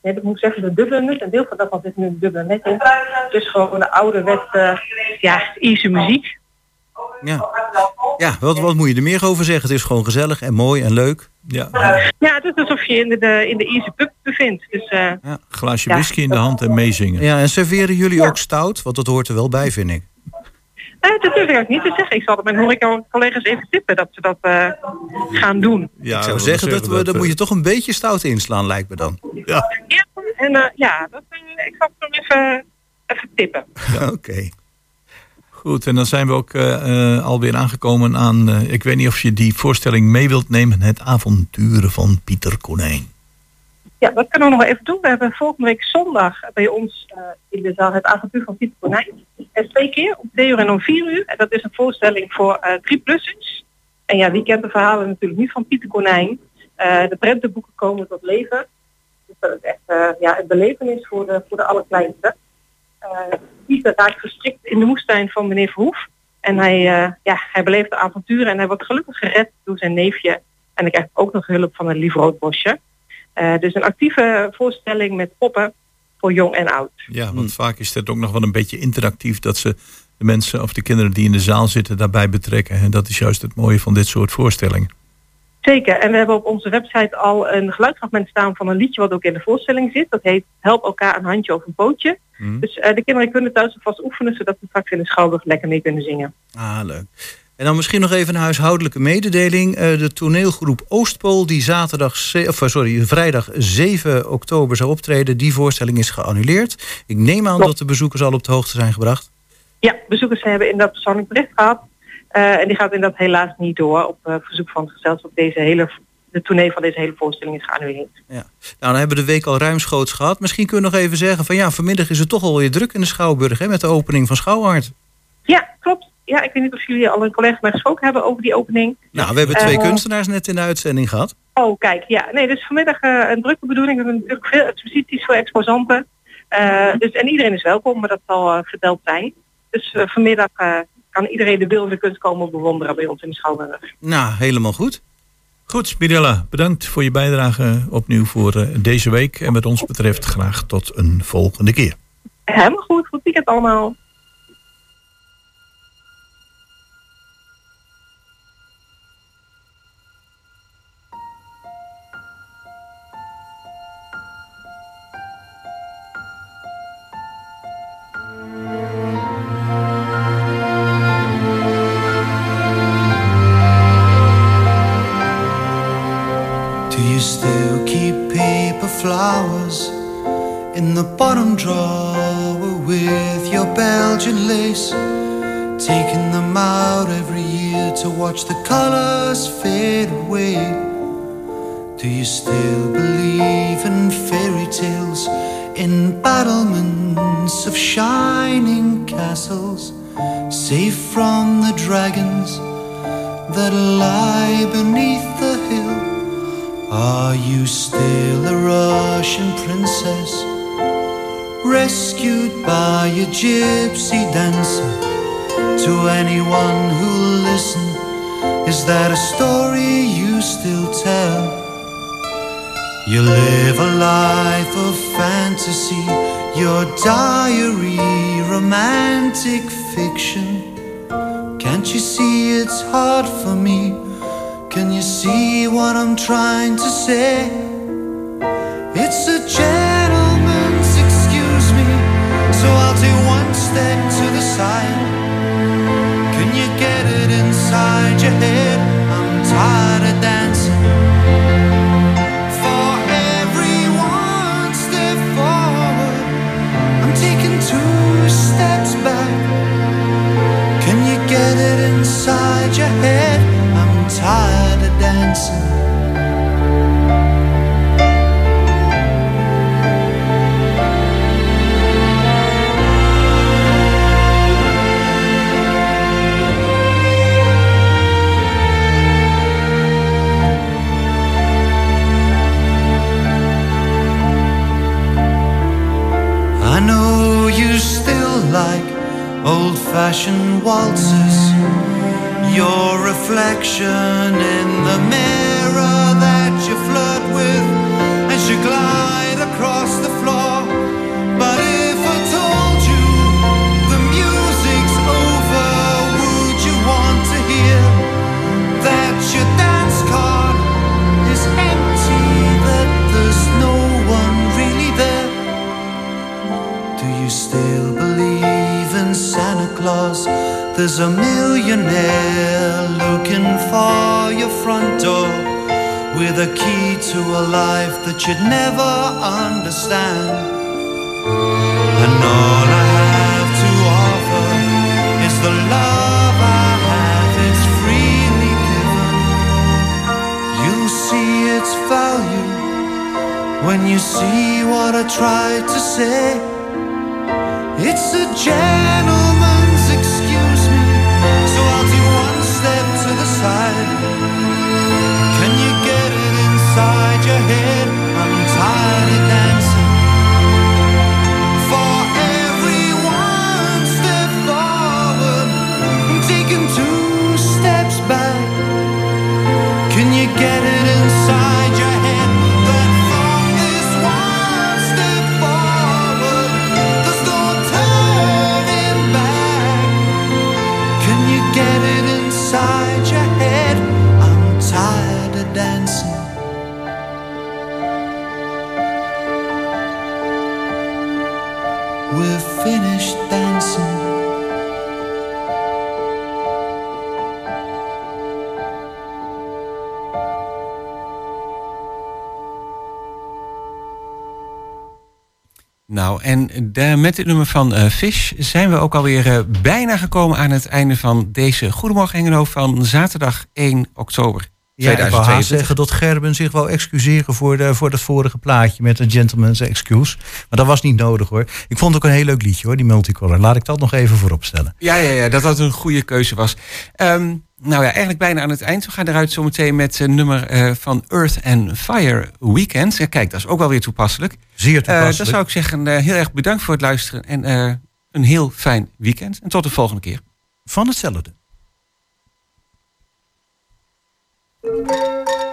Nee, dat moet ik zeggen, de Dubliners. Een deel van daarvan zit nu in de Dublin Legends. Dus gewoon de ouderwetse ja, Ierse muziek. Ja, ja wat, wat moet je er meer over zeggen? Het is gewoon gezellig en mooi en leuk. Ja, Ja, het is alsof je in de, de, in de Ierse pub bevindt. Dus eh, glaasje Ja. whisky in de hand en meezingen. Ja, en serveren jullie ook stout? Want dat hoort er wel bij, vind ik. Eh, dat durf ik ook niet te zeggen. Ik zal het mijn horeca-collega's even tippen dat ze dat eh, gaan doen. Ja, ik zou dat zeggen, dat, we, dan eh, moet je toch een beetje stout inslaan, lijkt me dan. Ja, Ja, en eh, ja, dat, eh, ik zal het nog even, even tippen. Oké. Goed, en dan zijn we ook eh, eh, alweer aangekomen aan... eh, ik weet niet of je die voorstelling mee wilt nemen... Het avonturen van Pieter Konijn. Ja, dat kunnen we nog even doen. We hebben volgende week zondag bij ons eh, in de zaal het avontuur van Pieter Konijn. En twee keer, om twee uur en om vier uur. En dat is een voorstelling voor eh drie-plussers. En ja, wie kent de verhalen natuurlijk niet van Pieter Konijn. Eh, de prentenboeken komen tot leven. Dus dat is echt ja, een belevenis voor de, voor de allerkleinste. Pieter raakt verstrikt in de moestuin van meneer Verhoef. En hij, ja, hij beleeft de avonturen en hij wordt gelukkig gered door zijn neefje. En hij krijgt ook nog hulp van een lief roodbosje. Eh, dus een actieve voorstelling met poppen voor jong en oud. Ja, want vaak is het ook nog wel een beetje interactief... dat ze de mensen of de kinderen die in de zaal zitten daarbij betrekken. En dat is juist het mooie van dit soort voorstellingen. Zeker. En we hebben op onze website al een geluidsfragment staan van een liedje wat ook in de voorstelling zit. Dat heet Help elkaar een handje of een pootje. Dus eh, de kinderen kunnen thuis alvast oefenen zodat ze straks in de schouwburg lekker mee kunnen zingen. Ah, leuk. En dan misschien nog even een huishoudelijke mededeling. Eh, de toneelgroep Oostpool, die zaterdag, of, eh, sorry, vrijdag 7 oktober zou optreden, die voorstelling is geannuleerd. Ik neem aan dat de bezoekers al op de hoogte zijn gebracht. Ja, bezoekers hebben inderdaad persoonlijk bericht gehad. Eh, en die gaat inderdaad helaas niet door op verzoek van het gezelschap. Deze hele, de tournee van deze hele voorstelling is geannuleerd. Nou, dan hebben we de week al ruimschoots gehad. Misschien kun je nog even zeggen van ja, vanmiddag is het toch alweer druk in de Schouwburg hè, met de opening van Schouwart. Ja, klopt. Ja, ik weet niet of jullie al een collega gesproken hebben over die opening. Nou, we hebben twee Eh, kunstenaars net in de uitzending gehad. Oh, kijk, ja. Nee, dus vanmiddag eh, een drukke bedoeling. We hebben natuurlijk veel exposities voor exposanten. Eh, dus, en iedereen is welkom, maar dat zal verteld zijn. Dus vanmiddag kan iedereen de beeldende kunst komen bewonderen bij ons in de Schouwburg. Nou, helemaal goed. Goed, Mirella, bedankt voor je bijdrage opnieuw voor deze week. En wat ons betreft graag tot een volgende keer. Helemaal goed, goed weekend allemaal. In the bottom drawer with your Belgian lace? Taking them out every year to watch the colors fade away. Do you still believe in fairy tales, in battlements of shining castles, safe from the dragons that lie beneath the hill? Are you still a Russian princess? Rescued by a gypsy dancer? To anyone who'll listen, is that a story you still tell? You live a life of fantasy, your diary, romantic fiction. Can't you see it's hard for me? Can you see what I'm trying to say? It's a gentleman's step to the side. Can you get it inside your head? I'm tired of dancing. For every one step forward, I'm taking two steps back. Can you get it inside your head? I'm tired of dancing. Old fashioned waltzes. Your reflection in the mirror that you flirt with There's a millionaire looking for your front door with a key to a life that you'd never understand. And all I have to offer is the love I have, it's freely given. You'll see its value when you see what I tried to say. It's a gentleman's Nou, en met dit nummer van eh Fish zijn we ook alweer eh, bijna gekomen aan het einde van deze Goedemorgen van zaterdag 1 oktober Ja, ik wou haast 2022. zeggen dat Gerben zich wou excuseren voor, de, voor dat vorige plaatje met een gentleman's excuse. Maar dat was niet nodig hoor. Ik vond het ook een heel leuk liedje hoor, die multicolor. Laat ik dat nog even voorop stellen. Ja, ja, ja, dat dat een goede keuze was. Ehm, nou ja, eigenlijk bijna aan het eind. We gaan eruit zometeen met een nummer eh, van Earth and Fire Weekend. Ja, kijk, dat is ook wel weer toepasselijk. Zeer Eh, toepasselijk. dan zou ik zeggen, eh, heel erg bedankt voor het luisteren. En eh, een heel fijn weekend. En tot de volgende keer. Van hetzelfde. Música